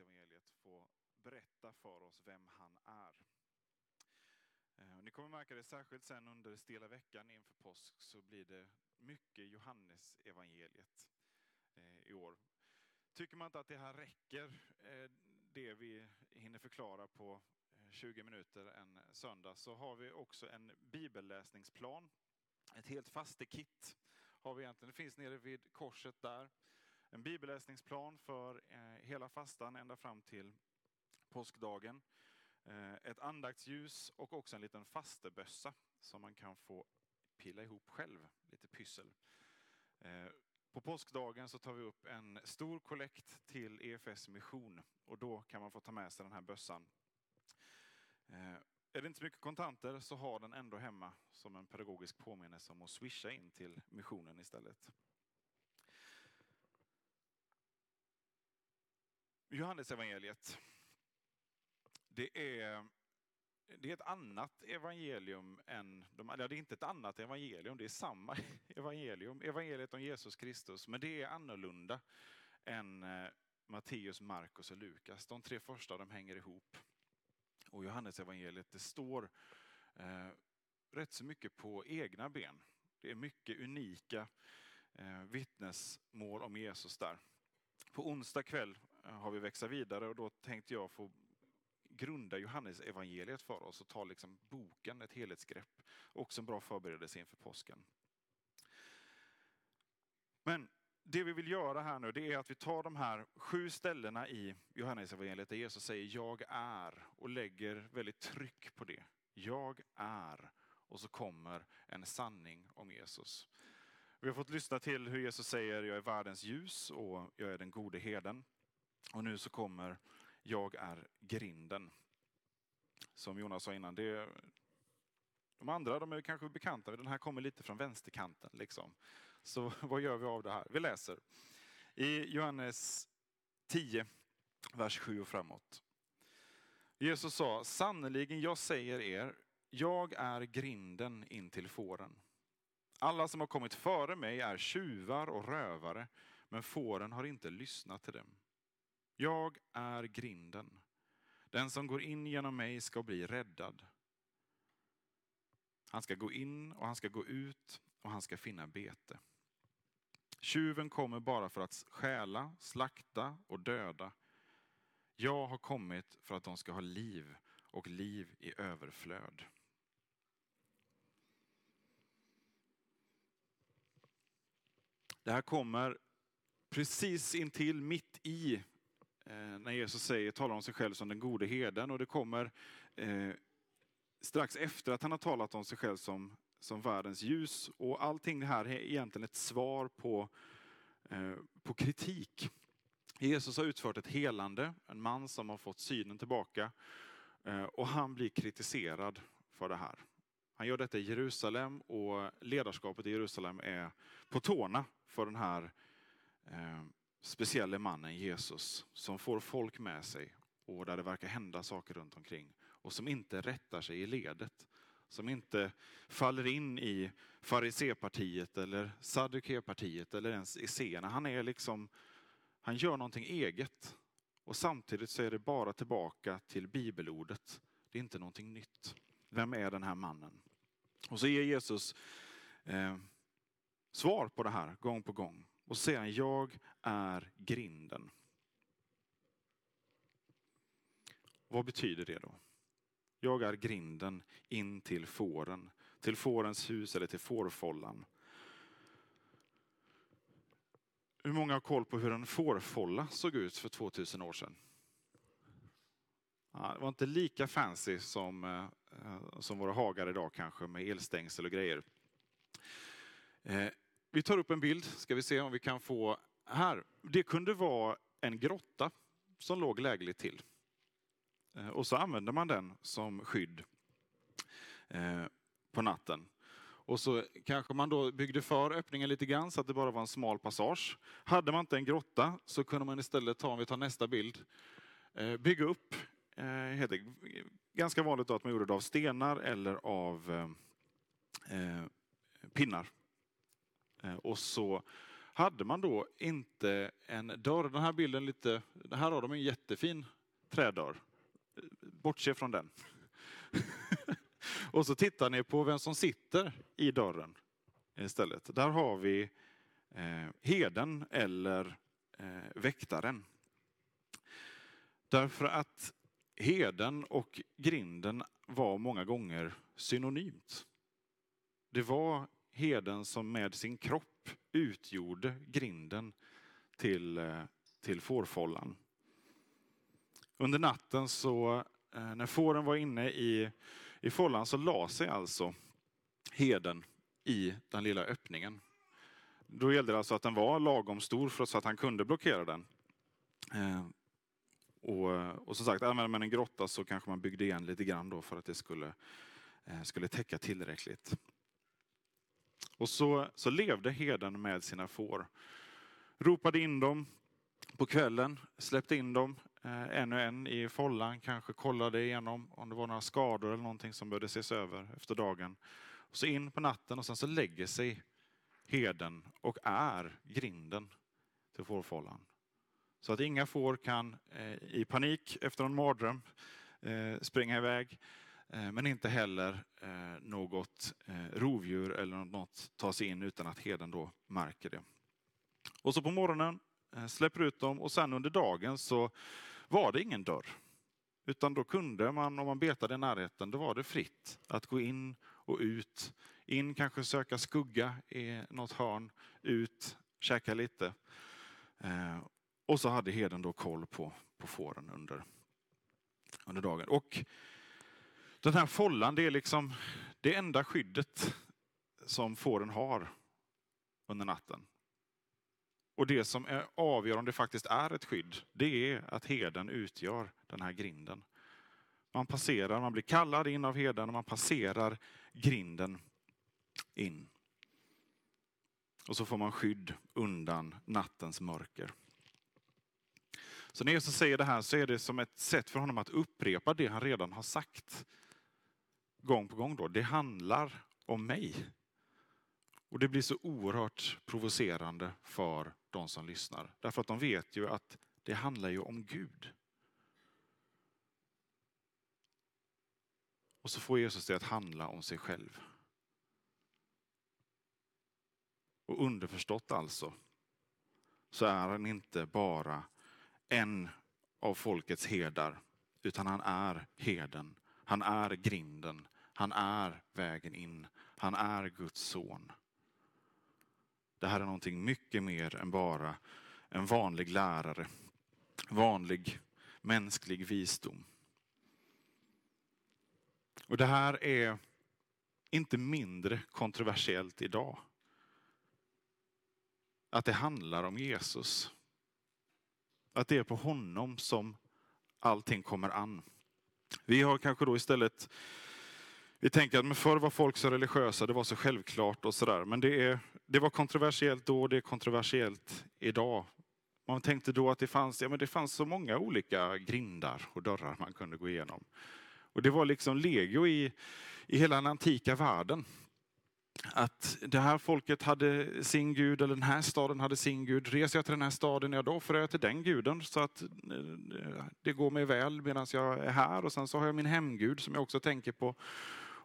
evangeliet få berätta för oss vem han är. Eh, ni kommer märka det särskilt sen under stela veckan inför påsk så blir det mycket Johannesevangeliet evangeliet i år. Tycker man inte att det här räcker, eh, det vi hinner förklara på 20 minuter en söndag så har vi också en bibelläsningsplan. Ett helt fastekit har vi egentligen. Det finns nere vid korset där. En bibelläsningsplan för eh, hela fastan ända fram till påskdagen. Eh, ett andaktsljus och också en liten fastebössa som man kan få pilla ihop själv, lite pyssel. Eh, på påskdagen så tar vi upp en stor kollekt till EFS mission och då kan man få ta med sig den här bössan är det inte så mycket kontanter så ha den ändå hemma som en pedagogisk påminnelse om att swisha in till missionen istället. Johannes evangeliet. Det är, det är ett annat evangelium än de, ja, det är inte ett annat evangelium, det är samma evangelium, evangeliet om Jesus Kristus, men det är annorlunda än eh, Matteus, Markus och Lukas. De tre första de hänger ihop och Johannesevangeliet, det står eh, rätt så mycket på egna ben. Det är mycket unika eh, vittnesmål om Jesus där. På onsdag kväll Eh, har vi växa vidare och då tänkte jag få grunda Johannes evangeliet för oss och ta liksom boken, ett helhetsgrepp. Också en bra förberedelse inför påsken. Men det vi vill göra här nu det är att vi tar de här sju ställena i Johannesevangeliet där Jesus säger jag är och lägger väldigt tryck på det. Jag är. Och så kommer en sanning om Jesus. Vi har fått lyssna till hur Jesus säger jag är världens ljus och jag är den gode herden. Och nu så kommer jag är grinden. Som Jonas sa innan, det, de andra de är kanske bekanta, den här kommer lite från vänsterkanten. Liksom. Så vad gör vi av det här? Vi läser i Johannes 10, vers 7 och framåt. Jesus sa, sannerligen jag säger er, jag är grinden in till fåren. Alla som har kommit före mig är tjuvar och rövare, men fåren har inte lyssnat till dem. Jag är grinden. Den som går in genom mig ska bli räddad. Han ska gå in och han ska gå ut och han ska finna bete. Tjuven kommer bara för att stjäla, slakta och döda. Jag har kommit för att de ska ha liv och liv i överflöd. Det här kommer precis intill, mitt i, Eh, när Jesus säger, talar om sig själv som den gode herden. Och det kommer eh, strax efter att han har talat om sig själv som som världens ljus. Och allting det här är egentligen ett svar på, eh, på kritik. Jesus har utfört ett helande, en man som har fått synen tillbaka. Eh, och han blir kritiserad för det här. Han gör detta i Jerusalem och ledarskapet i Jerusalem är på tårna för den här eh, specielle speciella mannen Jesus som får folk med sig och där det verkar hända saker runt omkring och som inte rättar sig i ledet som inte faller in i farisepartiet eller saddukepartiet eller ens esséerna. Han är liksom, han gör någonting eget. Och samtidigt så är det bara tillbaka till bibelordet. Det är inte någonting nytt. Vem är den här mannen? Och så ger Jesus eh, svar på det här gång på gång. Och säger jag är grinden. Vad betyder det då? Jag är grinden in till fåren, till fårens hus eller till fårfållan. hur många har koll på hur en fårfålla såg ut för 2000 år sedan? Ja, det var inte lika fancy som, eh, eh, som våra hagar idag kanske med elstängsel och grejer. Eh, vi tar upp en bild, ska vi se om vi kan få här. Det kunde vara en grotta som låg lägligt till. Eh, och så använde man den som skydd eh, på natten. Och så kanske man då byggde för öppningen lite grann så att det bara var en smal passage. Hade man inte en grotta så kunde man istället ta, om vi tar nästa bild, eh, bygga upp, heter, ganska vanligt då att man gjorde det av stenar eller av pinnar. Eh, och så hade man då inte en dörr, den här bilden lite, här har de en jättefin trädörr. Eh, bortse från den. och så tittar ni på vem som sitter i dörren istället. Där har vi eh, heden eller eh, väktaren. Därför att heden och grinden var många gånger synonymt. Det var heden som med sin kropp utgjorde grinden till, eh, till fårfållan. Under natten så, eh, när fåren var inne i, i fållan så la sig alltså heden i den lilla öppningen. Då gällde det alltså att den var lagom stor för så att han kunde blockera den. Eh, och, och som sagt, använder man en grotta så kanske man byggde igen lite grann då för att det skulle, skulle täcka tillräckligt. Och så, så levde herden med sina får. Ropade in dem på kvällen, släppte in dem eh, en och en i follan, kanske kollade igenom om det var några skador eller någonting som behövde ses över efter dagen. Och så in på natten och sen så lägger sig herden och är grinden till fårfållan. Så att inga får kan eh, i panik efter en mardröm eh, springa iväg Eh, men inte heller eh, något eh, rovdjur eller något tar sig in utan att heden då märker det. Och så på morgonen släpper ut dem och sen under dagen så var det ingen dörr. Utan då kunde man, om man betade i närheten, då var det fritt att gå in och ut. In, kanske söka skugga i något hörn, ut, käka lite. Och så hade heden då koll på, på fåren under, under dagen. Och den här follan, det är liksom det enda skyddet som fåren har under natten. Och det som är avgör om det faktiskt är ett skydd, det är att heden utgör den här grinden. Man passerar, man blir kallad in av heden och man passerar grinden in. Och så får man skydd undan nattens mörker. Så när Jesus säger det här så är det som ett sätt för honom att upprepa det han redan har sagt gång på gång då, det handlar om mig. Och det blir så oerhört provocerande för de som lyssnar. Därför att de vet ju att det handlar ju om Gud. Och så får Jesus det att handla om sig själv. Och underförstått alltså, så är han inte bara en av folkets herdar, utan han är heden han är grinden. Han är vägen in. Han är Guds son. Det här är någonting mycket mer än bara en vanlig lärare. Vanlig mänsklig visdom. Och det här är inte mindre kontroversiellt idag. Att det handlar om Jesus. Att det är på honom som allting kommer an. Vi har kanske då istället, vi tänker att men förr var folk så religiösa, det var så självklart och sådär. Men det, är, det var kontroversiellt då, det är kontroversiellt idag. Man tänkte då att det fanns, ja, men det fanns så många olika grindar och dörrar man kunde gå igenom. Och det var liksom legio i, i hela den antika världen att det här folket hade sin gud, eller den här staden hade sin gud. Reser jag till den här staden, ja då offrar jag till den guden så att eh, det går mig väl medan jag är här. Och sen så har jag min hemgud som jag också tänker på.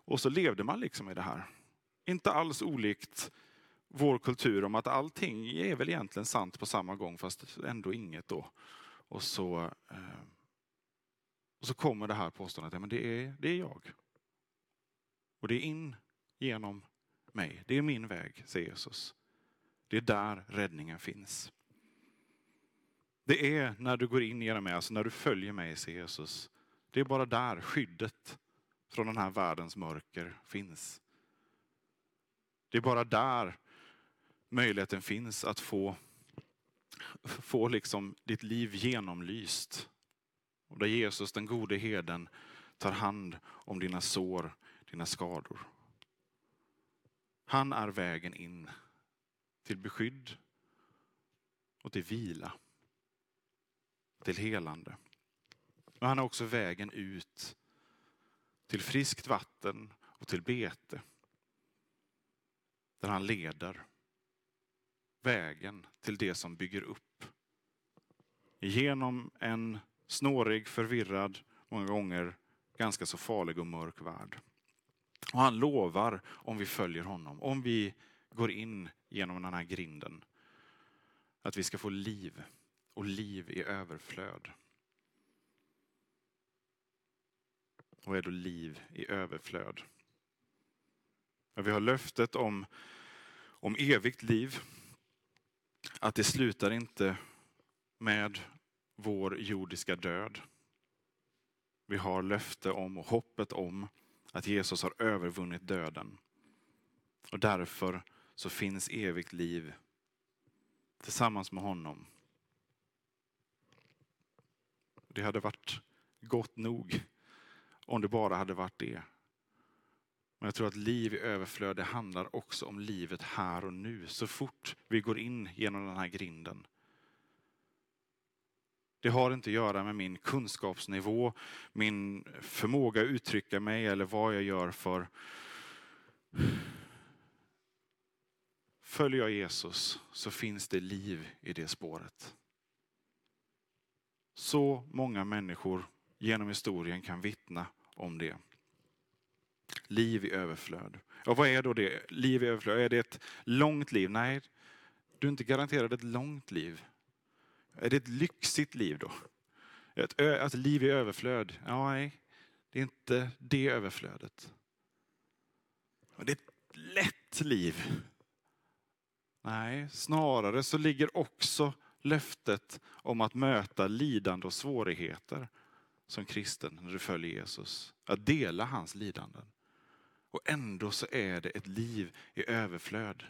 Och så levde man liksom i det här. Inte alls olikt vår kultur om att allting är väl egentligen sant på samma gång fast ändå inget då. Och så, eh, och så kommer det här påståendet, ja, men det är, det är jag. Och det är in genom mig. Det är min väg, säger Jesus. Det är där räddningen finns. Det är när du går in genom mig, alltså när du följer mig, säger Jesus. Det är bara där skyddet från den här världens mörker finns. Det är bara där möjligheten finns att få, få liksom ditt liv genomlyst. Och där Jesus, den gode herden, tar hand om dina sår, dina skador. Han är vägen in till beskydd och till vila. Till helande. Men han är också vägen ut till friskt vatten och till bete. Där han leder vägen till det som bygger upp. Genom en snårig, förvirrad, många gånger ganska så farlig och mörk värld. Och han lovar, om vi följer honom, om vi går in genom den här grinden, att vi ska få liv och liv i överflöd. Vad är då liv i överflöd? Vi har löftet om, om evigt liv. Att det slutar inte med vår jordiska död. Vi har löfte om och hoppet om att Jesus har övervunnit döden. Och därför så finns evigt liv tillsammans med honom. Det hade varit gott nog om det bara hade varit det. Men jag tror att liv i överflöd det handlar också om livet här och nu. Så fort vi går in genom den här grinden. Det har inte att göra med min kunskapsnivå, min förmåga att uttrycka mig eller vad jag gör för... Följer jag Jesus så finns det liv i det spåret. Så många människor genom historien kan vittna om det. Liv i överflöd. Och vad är då det? Liv i överflöd. Är det ett långt liv? Nej, du är inte garanterad ett långt liv. Är det ett lyxigt liv då? Ett, ett alltså, liv i överflöd? Ja, nej, det är inte det överflödet. Det är ett lätt liv. Nej, snarare så ligger också löftet om att möta lidande och svårigheter som kristen när du följer Jesus. Att dela hans lidanden. Och ändå så är det ett liv i överflöd.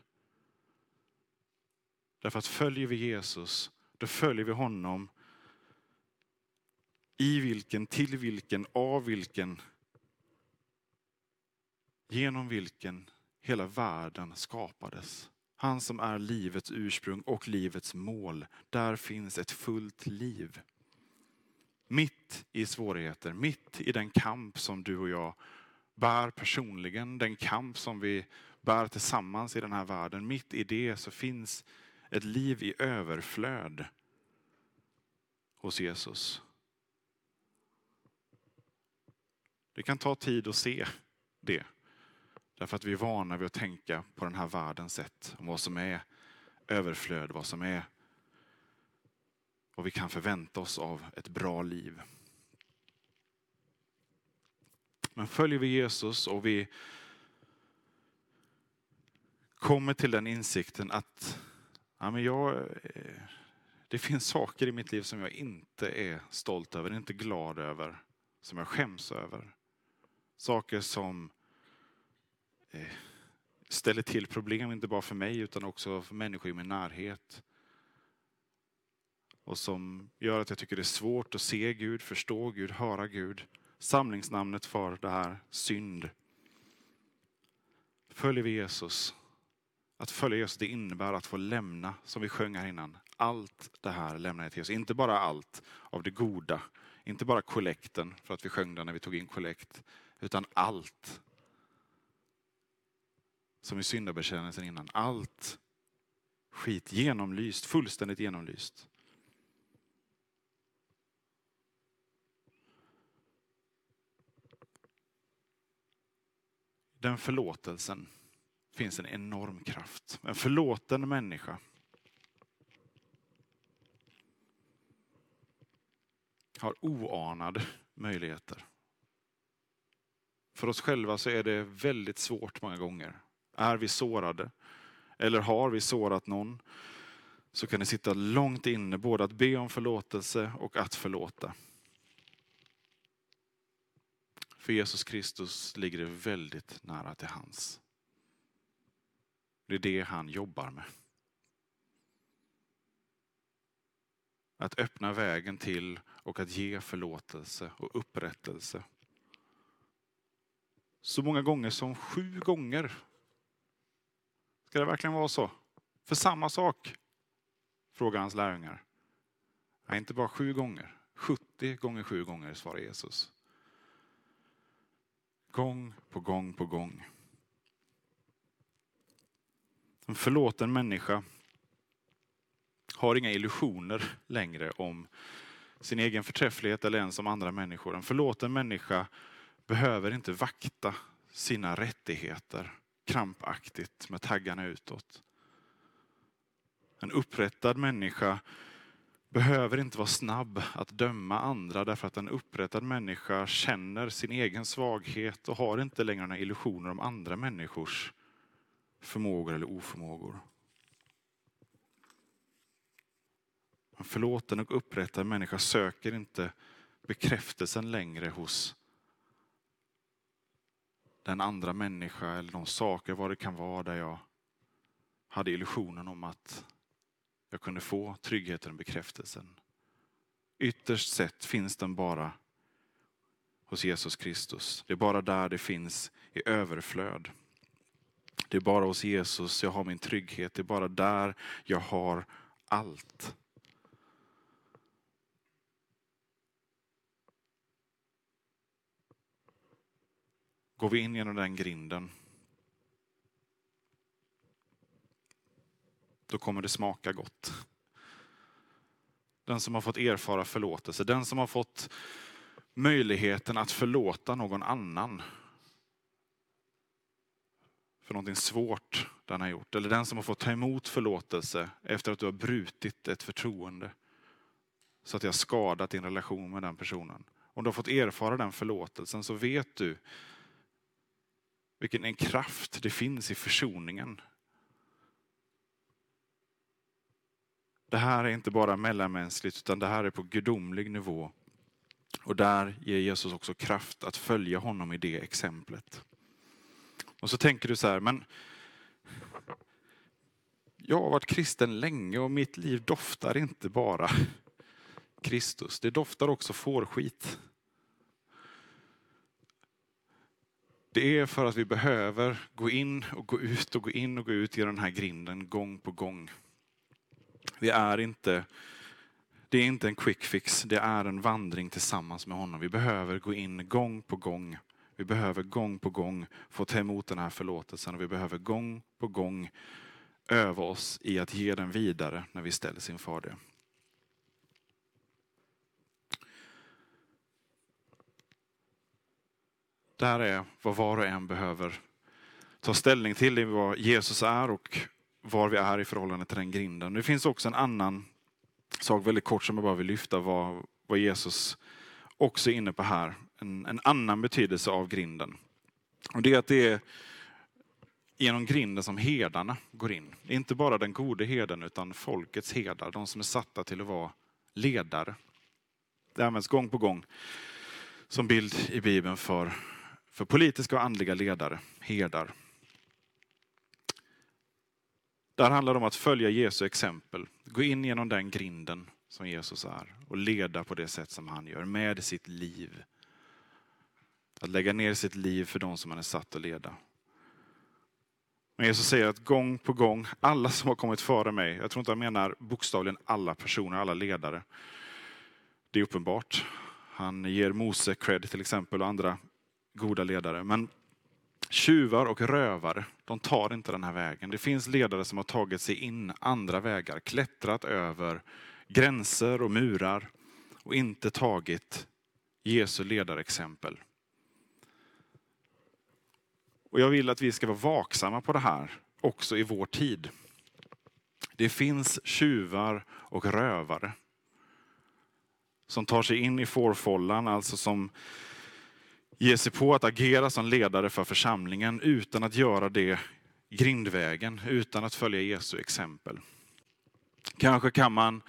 Därför att följer vi Jesus, då följer vi honom i vilken, till vilken, av vilken, genom vilken hela världen skapades. Han som är livets ursprung och livets mål. Där finns ett fullt liv. Mitt i svårigheter, mitt i den kamp som du och jag bär personligen, den kamp som vi bär tillsammans i den här världen. Mitt i det så finns ett liv i överflöd hos Jesus. Det kan ta tid att se det. Därför att vi är vana vid att tänka på den här världens sätt. Om vad som är överflöd, vad som är vad vi kan förvänta oss av ett bra liv. Men följer vi Jesus och vi kommer till den insikten att ja, men jag, eh, det finns saker i mitt liv som jag inte är stolt över, inte glad över, som jag skäms över. Saker som eh, ställer till problem, inte bara för mig utan också för människor i min närhet. Och som gör att jag tycker det är svårt att se Gud, förstå Gud, höra Gud. Samlingsnamnet för det här, synd. Följer vi Jesus, att följa Jesus det innebär att få lämna, som vi sjöng här innan, allt det här lämnar jag till Jesus. Inte bara allt av det goda, inte bara kollekten, för att vi sjöng den när vi tog in kollekt, utan allt. Som i syndabekännelsen innan. Allt skit genomlyst, fullständigt genomlyst. Den förlåtelsen finns en enorm kraft. En förlåten människa har oanade möjligheter. För oss själva så är det väldigt svårt många gånger. Är vi sårade? Eller har vi sårat någon? så kan det sitta långt inne både att be om förlåtelse och att förlåta. För Jesus Kristus ligger det väldigt nära till hans. Det är det han jobbar med. Att öppna vägen till och att ge förlåtelse och upprättelse. Så många gånger som sju gånger. Ska det verkligen vara så? För samma sak? Frågar hans lärjungar. Nej, inte bara sju gånger. 70 gånger sju gånger svarar Jesus. Gång på gång på gång. En förlåten människa har inga illusioner längre om sin egen förträfflighet eller ens om andra människor. En förlåten människa behöver inte vakta sina rättigheter krampaktigt med taggarna utåt. En upprättad människa behöver inte vara snabb att döma andra därför att en upprättad människa känner sin egen svaghet och har inte längre några illusioner om andra människors förmågor eller oförmågor. En förlåten och upprättad människa söker inte bekräftelsen längre hos den andra människa eller de saker, vad det kan vara, där jag hade illusionen om att jag kunde få tryggheten och bekräftelsen. Ytterst sett finns den bara hos Jesus Kristus. Det är bara där det finns i överflöd. Det är bara hos Jesus jag har min trygghet. Det är bara där jag har allt. Går vi in genom den grinden då kommer det smaka gott. Den som har fått erfara förlåtelse, den som har fått möjligheten att förlåta någon annan för någonting svårt den har gjort. Eller den som har fått ta emot förlåtelse efter att du har brutit ett förtroende. Så att det har skadat din relation med den personen. Om du har fått erfara den förlåtelsen så vet du vilken en kraft det finns i försoningen. Det här är inte bara mellanmänskligt utan det här är på gudomlig nivå. Och där ger Jesus också kraft att följa honom i det exemplet. Och så tänker du så här, men jag har varit kristen länge och mitt liv doftar inte bara Kristus. Det doftar också fårskit. Det är för att vi behöver gå in och gå ut och gå in och gå ut i den här grinden gång på gång. Vi är inte, det är inte en quick fix, det är en vandring tillsammans med honom. Vi behöver gå in gång på gång. Vi behöver gång på gång få ta emot den här förlåtelsen och vi behöver gång på gång öva oss i att ge den vidare när vi ställs inför det. Det här är vad var och en behöver ta ställning till, i vad Jesus är och var vi är i förhållande till den grinden. Det finns också en annan sak väldigt kort som jag bara vill lyfta, vad, vad Jesus också är inne på här. En, en annan betydelse av grinden. Och det är att det är genom grinden som herdarna går in. Inte bara den gode herden utan folkets herdar, de som är satta till att vara ledare. Det används gång på gång som bild i Bibeln för, för politiska och andliga ledare, herdar. Där handlar det om att följa Jesu exempel, gå in genom den grinden som Jesus är och leda på det sätt som han gör med sitt liv. Att lägga ner sitt liv för de som han är satt att leda. Men Jesus säger att gång på gång, alla som har kommit före mig, jag tror inte han menar bokstavligen alla personer, alla ledare. Det är uppenbart. Han ger Mose cred till exempel och andra goda ledare. Men Tjuvar och rövare, de tar inte den här vägen. Det finns ledare som har tagit sig in andra vägar, klättrat över gränser och murar och inte tagit Jesu ledarexempel. Och jag vill att vi ska vara vaksamma på det här också i vår tid. Det finns tjuvar och rövare som tar sig in i fårfållan, alltså som ger sig på att agera som ledare för församlingen utan att göra det grindvägen, utan att följa Jesu exempel. Kanske kan man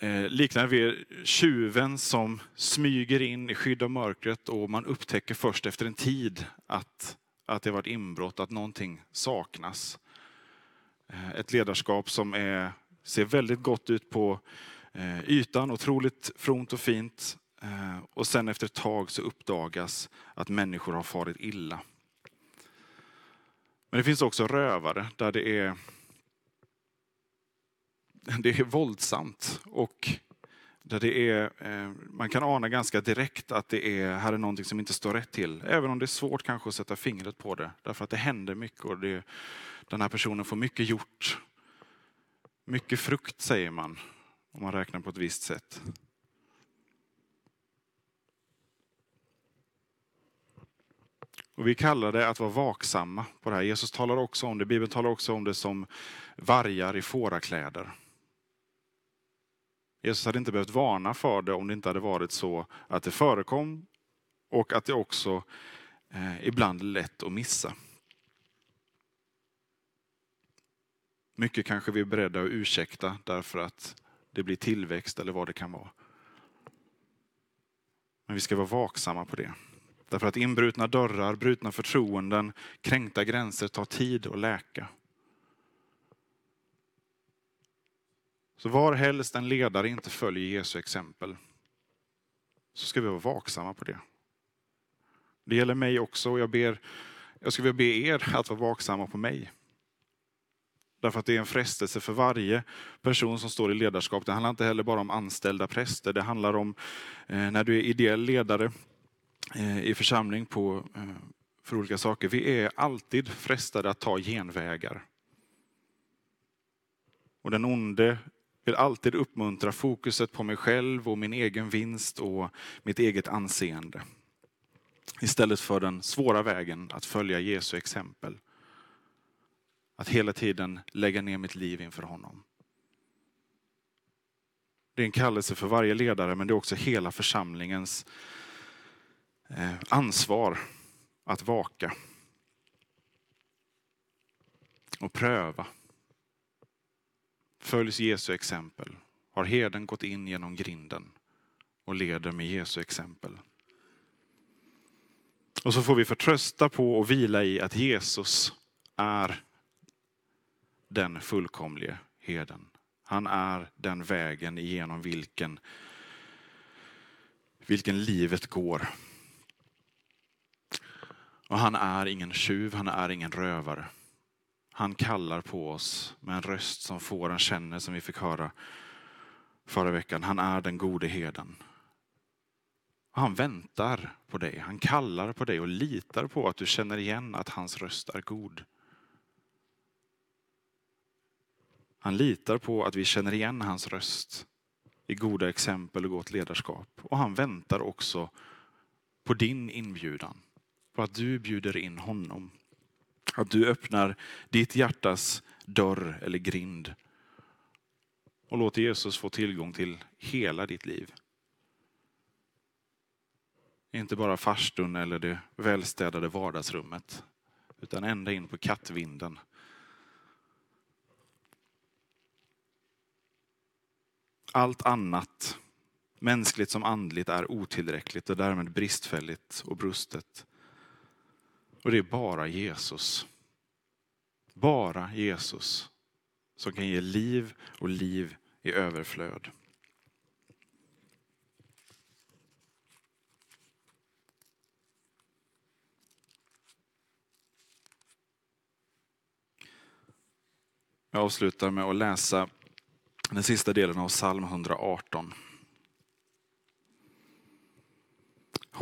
eh, likna det vid tjuven som smyger in i skydd av mörkret och man upptäcker först efter en tid att, att det har varit inbrott, att någonting saknas. Eh, ett ledarskap som är, ser väldigt gott ut på eh, ytan, otroligt fromt och fint. Eh, och sen efter ett tag så uppdagas att människor har farit illa. Men det finns också rövare där det är, det är våldsamt och där det är, eh, man kan ana ganska direkt att det är, här är någonting som inte står rätt till. Även om det är svårt kanske att sätta fingret på det. Därför att det händer mycket och det, den här personen får mycket gjort. Mycket frukt säger man, om man räknar på ett visst sätt. Och vi kallar det att vara vaksamma på det här. Jesus talar också om det, Bibeln talar också om det som vargar i fårakläder. Jesus hade inte behövt varna för det om det inte hade varit så att det förekom och att det också eh, ibland är lätt att missa. Mycket kanske vi är beredda att ursäkta därför att det blir tillväxt eller vad det kan vara. Men vi ska vara vaksamma på det. Därför att inbrutna dörrar, brutna förtroenden, kränkta gränser tar tid att läka. Så var helst en ledare inte följer Jesu exempel så ska vi vara vaksamma på det. Det gäller mig också och jag, ber, jag skulle vilja be er att vara vaksamma på mig. Därför att det är en frestelse för varje person som står i ledarskap. Det handlar inte heller bara om anställda präster. Det handlar om eh, när du är ideell ledare eh, i församling på, eh, för olika saker. Vi är alltid frestade att ta genvägar. Och den onde vill alltid uppmuntra fokuset på mig själv och min egen vinst och mitt eget anseende. Istället för den svåra vägen att följa Jesu exempel. Att hela tiden lägga ner mitt liv inför honom. Det är en kallelse för varje ledare men det är också hela församlingens eh, ansvar att vaka. Och pröva. Följs Jesu exempel. Har herden gått in genom grinden och leder med Jesu exempel. Och så får vi förtrösta på och vila i att Jesus är den fullkomlige herden. Han är den vägen genom vilken, vilken livet går. Och han är ingen tjuv, han är ingen rövare. Han kallar på oss med en röst som fåren känner som vi fick höra förra veckan. Han är den gode herden. Han väntar på dig, han kallar på dig och litar på att du känner igen att hans röst är god. Han litar på att vi känner igen hans röst i goda exempel och gott ledarskap. Och han väntar också på din inbjudan. På att du bjuder in honom. Att du öppnar ditt hjärtas dörr eller grind. Och låter Jesus få tillgång till hela ditt liv. Inte bara farstun eller det välstädade vardagsrummet. Utan ända in på kattvinden Allt annat, mänskligt som andligt, är otillräckligt och därmed bristfälligt och brustet. Och det är bara Jesus. Bara Jesus som kan ge liv och liv i överflöd. Jag avslutar med att läsa den sista delen av psalm 118.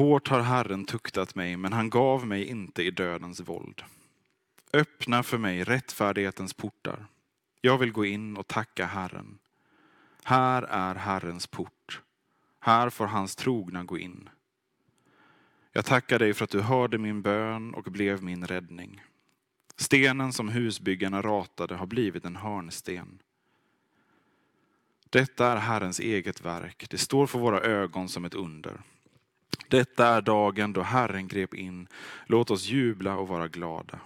Hårt har Herren tuktat mig, men han gav mig inte i dödens våld. Öppna för mig rättfärdighetens portar. Jag vill gå in och tacka Herren. Här är Herrens port. Här får hans trogna gå in. Jag tackar dig för att du hörde min bön och blev min räddning. Stenen som husbyggarna ratade har blivit en hörnsten. Detta är Herrens eget verk. Det står för våra ögon som ett under. Detta är dagen då Herren grep in. Låt oss jubla och vara glada.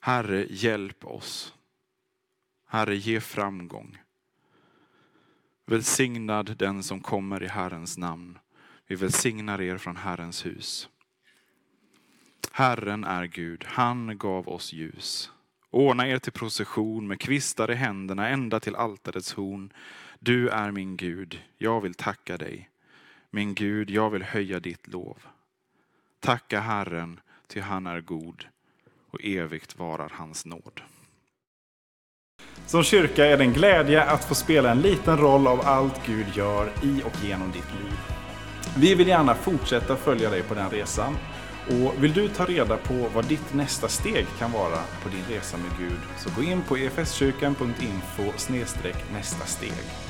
Herre, hjälp oss. Herre, ge framgång. Välsignad den som kommer i Herrens namn. Vi välsignar er från Herrens hus. Herren är Gud, han gav oss ljus. Ordna er till procession med kvistar i händerna ända till altarets horn. Du är min Gud, jag vill tacka dig. Min Gud, jag vill höja ditt lov. Tacka Herren, ty han är god och evigt varar hans nåd. Som kyrka är det en glädje att få spela en liten roll av allt Gud gör i och genom ditt liv. Vi vill gärna fortsätta följa dig på den resan. Och vill du ta reda på vad ditt nästa steg kan vara på din resa med Gud så gå in på efskyrkan.info nästa steg.